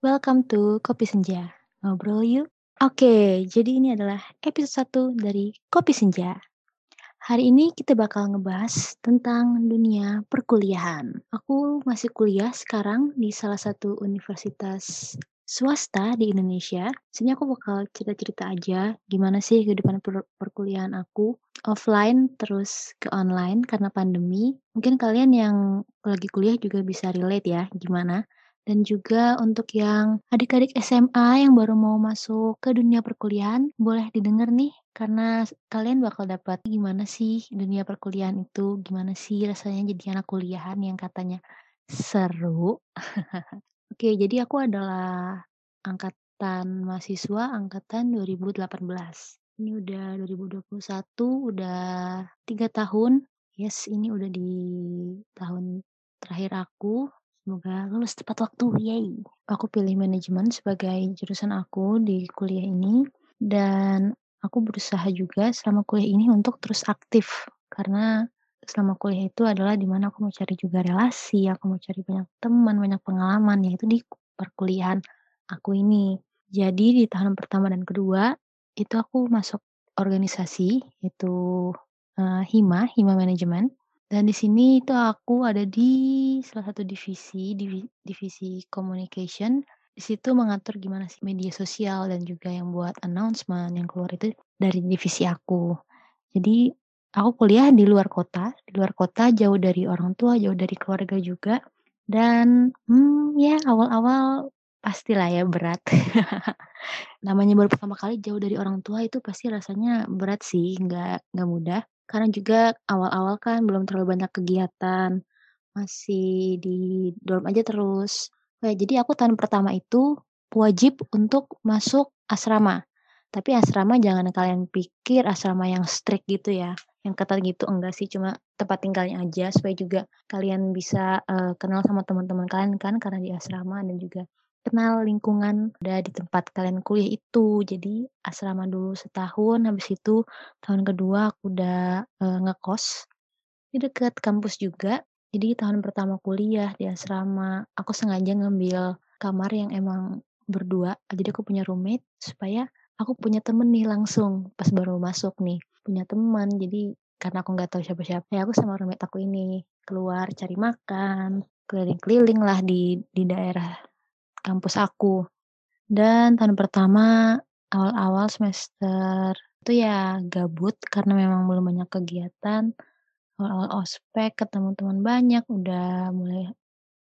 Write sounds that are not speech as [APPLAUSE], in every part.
Welcome to Kopi Senja. Ngobrol yuk. Oke, jadi ini adalah episode 1 dari Kopi Senja. Hari ini kita bakal ngebahas tentang dunia perkuliahan. Aku masih kuliah sekarang di salah satu universitas swasta di Indonesia. Sini aku bakal cerita-cerita aja gimana sih kehidupan per perkuliahan aku offline terus ke online karena pandemi. Mungkin kalian yang lagi kuliah juga bisa relate ya gimana. Dan juga untuk yang adik-adik SMA yang baru mau masuk ke dunia perkuliahan, boleh didengar nih karena kalian bakal dapat gimana sih dunia perkuliahan itu, gimana sih rasanya jadi anak kuliahan yang katanya seru. [LAUGHS] Oke, jadi aku adalah angkatan mahasiswa angkatan 2018. Ini udah 2021, udah tiga tahun. Yes, ini udah di tahun terakhir aku. Semoga lulus tepat waktu, yay! Aku pilih manajemen sebagai jurusan aku di kuliah ini dan aku berusaha juga selama kuliah ini untuk terus aktif karena selama kuliah itu adalah di mana aku mau cari juga relasi, aku mau cari banyak teman, banyak pengalaman yaitu di perkuliahan aku ini. Jadi di tahun pertama dan kedua itu aku masuk organisasi itu uh, HIMA, HIMA Manajemen. Dan di sini itu aku ada di salah satu divisi, divi divisi communication. Di situ mengatur gimana sih media sosial dan juga yang buat announcement yang keluar itu dari divisi aku. Jadi aku kuliah di luar kota, di luar kota jauh dari orang tua, jauh dari keluarga juga. Dan hmm, ya awal-awal pastilah ya berat. [LAUGHS] Namanya baru pertama kali jauh dari orang tua itu pasti rasanya berat sih, nggak nggak mudah. Karena juga awal-awal kan belum terlalu banyak kegiatan, masih di dorm aja terus. Kayak jadi aku tahun pertama itu wajib untuk masuk asrama. Tapi asrama jangan kalian pikir asrama yang strict gitu ya, yang ketat gitu, enggak sih, cuma tempat tinggalnya aja supaya juga kalian bisa, uh, kenal sama teman-teman kalian kan karena di asrama dan juga kenal lingkungan udah di tempat kalian kuliah itu. Jadi asrama dulu setahun, habis itu tahun kedua aku udah, uh, ngekos di dekat kampus juga. Jadi tahun pertama kuliah di asrama, aku sengaja ngambil kamar yang emang berdua, jadi aku punya roommate supaya aku punya temen nih langsung pas baru masuk nih, punya teman. Jadi karena aku nggak tahu siapa-siapa, ya aku sama roommate aku ini keluar cari makan, keliling-keliling lah di di daerah kampus aku. Dan tahun pertama awal-awal semester itu ya gabut karena memang belum banyak kegiatan. Awal-awal ospek ketemu teman banyak, udah mulai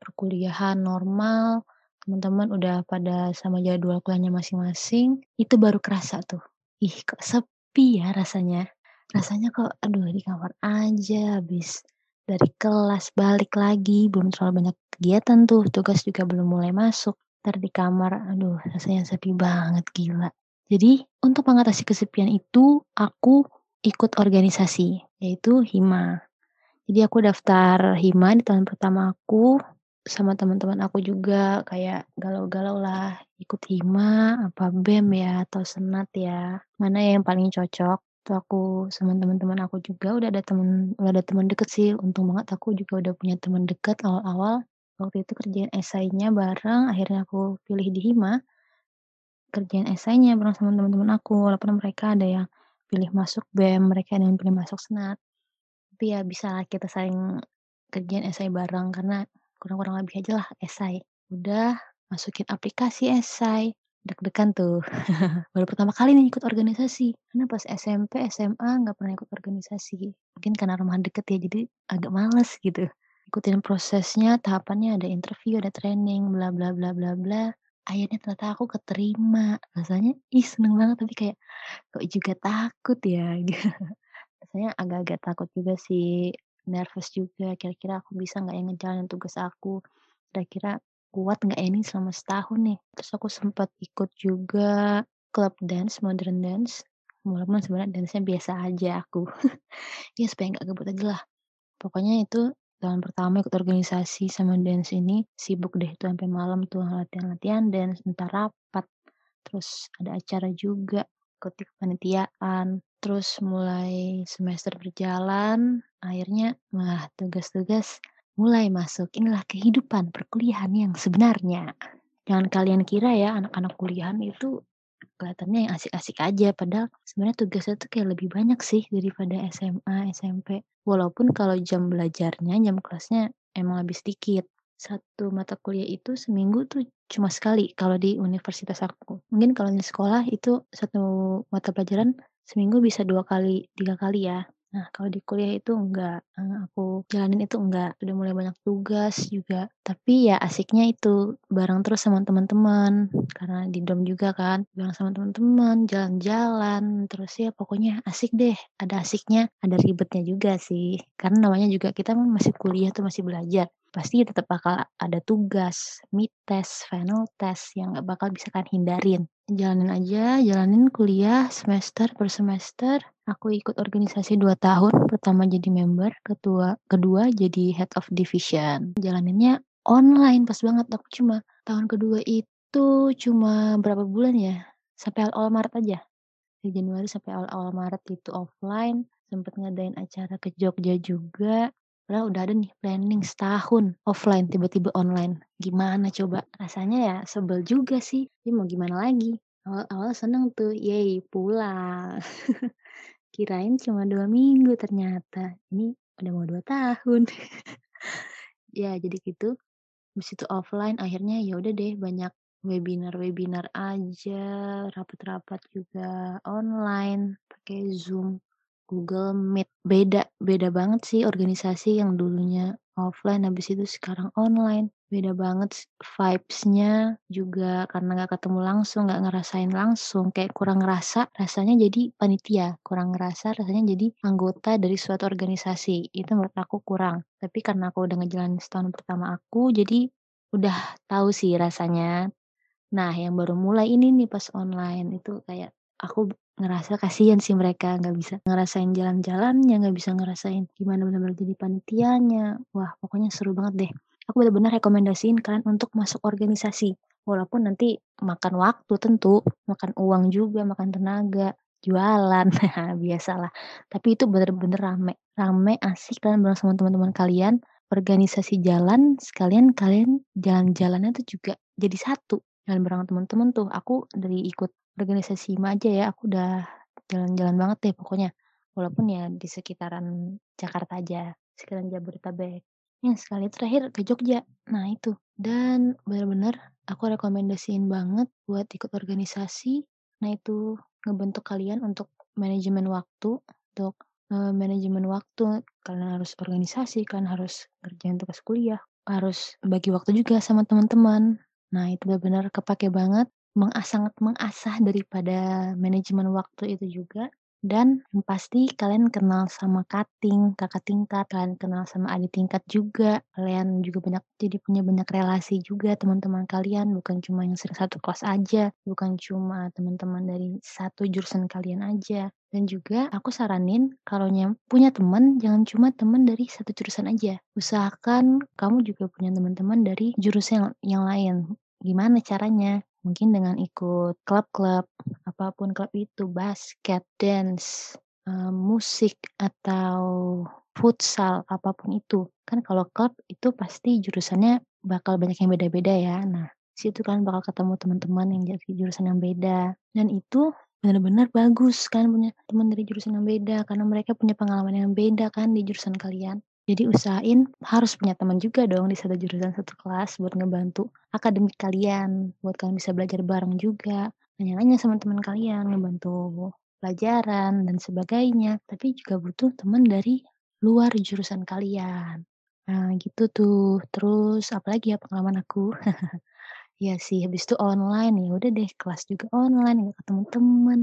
perkuliahan normal, teman-teman udah pada sama jadwal kuliahnya masing-masing, itu baru kerasa tuh. Ih, kok sepi ya rasanya. Rasanya kok aduh di kamar aja habis dari kelas balik lagi, belum terlalu banyak kegiatan tuh, tugas juga belum mulai masuk. Ntar di kamar, aduh rasanya sepi banget, gila. Jadi untuk mengatasi kesepian itu, aku ikut organisasi, yaitu HIMA. Jadi aku daftar HIMA di tahun pertama aku, sama teman-teman aku juga kayak galau-galau lah, ikut HIMA, apa BEM ya, atau senat ya, mana yang paling cocok. Tuh aku sama teman-teman aku juga udah ada teman udah ada teman deket sih, untung banget aku juga udah punya teman deket awal-awal. Waktu itu kerjain esainya bareng, akhirnya aku pilih di HIMA. Kerjain esainya bareng sama teman-teman aku, walaupun mereka ada yang pilih masuk BEM, mereka ada yang pilih masuk senat. Tapi ya bisa lah kita saling kerjain esai bareng karena kurang-kurang lebih aja lah esai. Udah masukin aplikasi esai, deg-degan tuh. [LAUGHS] Baru pertama kali nih ikut organisasi. Karena pas SMP, SMA nggak pernah ikut organisasi. Mungkin karena rumah deket ya, jadi agak males gitu. Ikutin prosesnya, tahapannya ada interview, ada training, bla bla bla bla bla. Akhirnya ternyata aku keterima. Rasanya ih seneng banget tapi kayak kok juga takut ya. [LAUGHS] Rasanya agak-agak takut juga sih, nervous juga. Kira-kira aku bisa nggak ya ngejalanin tugas aku? Kira-kira kuat nggak ya ini selama setahun nih? Terus aku sempat ikut juga klub dance, modern dance. Walaupun sebenarnya dance-nya biasa aja aku. [LAUGHS] ya supaya nggak gabut aja lah. Pokoknya itu tahun pertama ikut organisasi sama dance ini sibuk deh tuh sampai malam tuh latihan-latihan dance, entar rapat. Terus ada acara juga, ikut kepanitiaan. Terus mulai semester berjalan, akhirnya wah tugas-tugas mulai masuk. Inilah kehidupan perkuliahan yang sebenarnya. Jangan kalian kira ya anak-anak kuliahan itu kelihatannya yang asik-asik aja, padahal sebenarnya tugasnya tuh kayak lebih banyak sih daripada SMA, SMP. Walaupun kalau jam belajarnya, jam kelasnya emang lebih sedikit. Satu mata kuliah itu seminggu tuh cuma sekali kalau di universitas aku. Mungkin kalau di sekolah itu satu mata pelajaran seminggu bisa dua kali, tiga kali ya. Nah, kalau di kuliah itu enggak, eee, aku jalanin itu enggak, udah mulai banyak tugas juga. Tapi ya asiknya itu bareng terus sama teman-teman, karena di dorm juga kan, bareng sama teman-teman, jalan-jalan, terus ya pokoknya asik deh, ada asiknya, ada ribetnya juga sih. Karena namanya juga kita kan masih kuliah tuh, masih belajar, pasti tetap bakal ada tugas, mid test, final test yang nggak bakal bisa kalian hindarin. Jalanin aja, jalanin kuliah semester per semester. Aku ikut organisasi 2 tahun, pertama jadi member, ketua kedua jadi head of division. Jalaninnya online, pas banget aku cuma tahun kedua itu cuma berapa bulan ya, sampai awal Maret aja. Dari Januari sampai awal-awal Maret itu offline, sempet ngadain acara ke Jogja juga. Padahal udah ada nih planning setahun offline, tiba-tiba online. Gimana coba? Rasanya ya sebel juga sih, tapi mau gimana lagi. Awal-awal seneng tuh, yeay pulang. [LAUGHS] Kirain cuma 2 minggu ternyata, ini udah mau 2 tahun. [LAUGHS] Ya jadi gitu, habis itu offline akhirnya ya udah deh banyak webinar-webinar aja, rapat-rapat juga online, pakai Zoom, Google Meet. Beda beda banget sih organisasi yang dulunya offline habis itu sekarang online. Beda banget vibes-nya juga karena nggak ketemu langsung, nggak ngerasain langsung, kayak kurang ngerasa rasanya jadi panitia, kurang ngerasa rasanya jadi anggota dari suatu organisasi, itu menurut aku kurang. Tapi karena aku udah ngejalanin setahun pertama aku, jadi udah tahu sih rasanya. Nah, yang baru mulai ini nih pas online, itu kayak aku ngerasa kasihan sih mereka, nggak bisa ngerasain jalan-jalannya, nggak bisa ngerasain gimana bener-bener jadi panitianya. Wah, pokoknya seru banget deh. Aku bener-bener rekomendasiin kalian untuk masuk organisasi. Walaupun nanti makan waktu tentu, makan uang juga, makan tenaga, jualan, [LAUGHS] biasalah. Tapi itu bener-bener rame. Rame, asik kalian bareng sama teman-teman kalian, organisasi jalan, sekalian kalian jalan-jalannya tuh juga jadi satu. Jalan bareng teman-teman tuh, aku dari ikut organisasi HIMA aja ya, aku udah jalan-jalan banget deh pokoknya. Walaupun ya di sekitaran Jakarta aja, sekitaran Jabodetabek. Yang sekali terakhir ke Jogja. Nah itu, dan bener-bener aku rekomendasiin banget buat ikut organisasi. Nah itu, ngebentuk kalian untuk manajemen waktu, untuk, eee, manajemen waktu. Kalian harus organisasi, kalian harus ngerjain tugas kuliah, harus bagi waktu juga sama teman-teman. Nah itu bener-bener kepake banget, mengas sangat mengasah daripada manajemen waktu itu juga. Dan pasti kalian kenal sama kating, kakak tingkat, kalian kenal sama adik tingkat juga, kalian juga banyak jadi punya banyak relasi juga teman-teman kalian, bukan cuma yang sering satu kelas aja, bukan cuma teman-teman dari satu jurusan kalian aja. Dan juga aku saranin kalau punya teman, jangan cuma teman dari satu jurusan aja. Usahakan kamu juga punya teman-teman dari jurusan yang yang lain. Gimana caranya? Mungkin dengan ikut klub-klub, apa pun klub itu, basket, dance, eee, musik, atau futsal, apa pun itu. Kan kalau klub itu pasti jurusannya bakal banyak yang beda-beda ya. Nah, situ kalian bakal ketemu teman-teman yang dari jurusan yang beda. Dan itu bener-bener bagus kalian punya teman dari jurusan yang beda, karena mereka punya pengalaman yang beda kan di jurusan kalian. Jadi usahain harus punya teman juga dong di satu jurusan, satu kelas buat ngebantu akademik kalian, buat kalian bisa belajar bareng juga, nanya-nanya sama teman kalian, ngebantu pelajaran dan sebagainya. Tapi juga butuh teman dari luar jurusan kalian. Nah gitu tuh. Terus apalagi ya pengalaman aku? [LAUGHS] Iya sih, habis itu online, ya udah deh kelas juga online, nggak ketemu temen,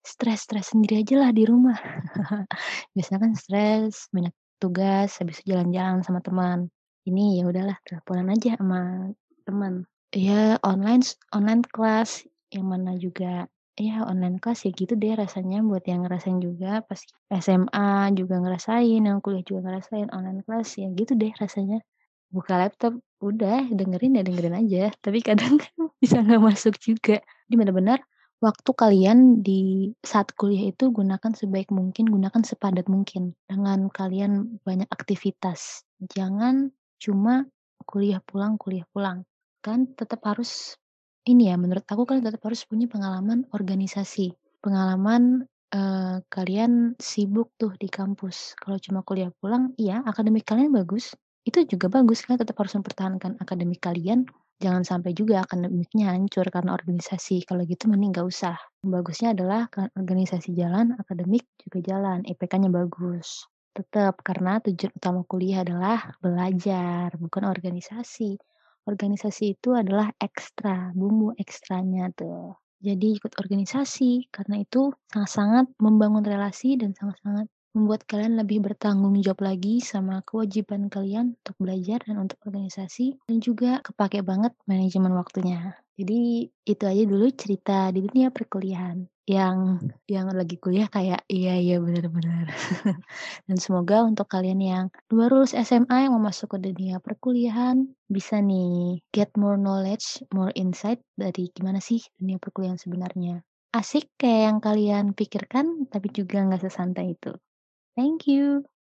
stres-stres sendiri ajalah di rumah. [LAUGHS] Biasanya kan stres, banyak tugas, habis jalan-jalan sama teman. Ini ya udahlah teleponan aja sama teman. Iya online online kelas, yang mana juga ya online kelas ya gitu deh rasanya buat yang ngerasain juga pas SMA juga ngerasain, yang kuliah juga ngerasain online kelas, ya gitu deh rasanya. Buka laptop, udah dengerin ya dengerin aja, tapi kadang [LAUGHS] kan bisa nggak masuk juga. Jadi bener-bener waktu kalian di saat kuliah itu gunakan sebaik mungkin, gunakan sepadat mungkin dengan kalian banyak aktivitas. Jangan cuma kuliah pulang kuliah pulang. Kan tetap harus Ini ya, menurut aku kan tetap harus punya pengalaman organisasi. Pengalaman, eee, kalian sibuk tuh di kampus. Kalau cuma kuliah pulang, iya akademik kalian bagus, itu juga bagus, kalian tetap harus mempertahankan akademik kalian, jangan sampai juga akademiknya hancur karena organisasi, kalau gitu mending nggak usah. Bagusnya adalah organisasi jalan, akademik juga jalan, IPK-nya bagus. Tetap, karena tujuan utama kuliah adalah belajar, bukan organisasi. Organisasi itu adalah ekstra, bumbu ekstranya tuh. Jadi ikut organisasi, karena itu sangat-sangat membangun relasi dan sangat-sangat membuat kalian lebih bertanggung jawab lagi sama kewajiban kalian untuk belajar dan untuk organisasi, dan juga kepakai banget manajemen waktunya. Jadi itu aja dulu cerita di dunia perkuliahan, yang yang lagi kuliah kayak, "Iya iya, bener." [LAUGHS] Dan semoga untuk kalian yang baru lulus SMA yang mau masuk ke dunia perkuliahan, bisa nih get more knowledge, more insight dari gimana sih dunia perkuliahan sebenarnya. Asik kayak yang kalian pikirkan, tapi juga nggak sesantai itu. Thank you.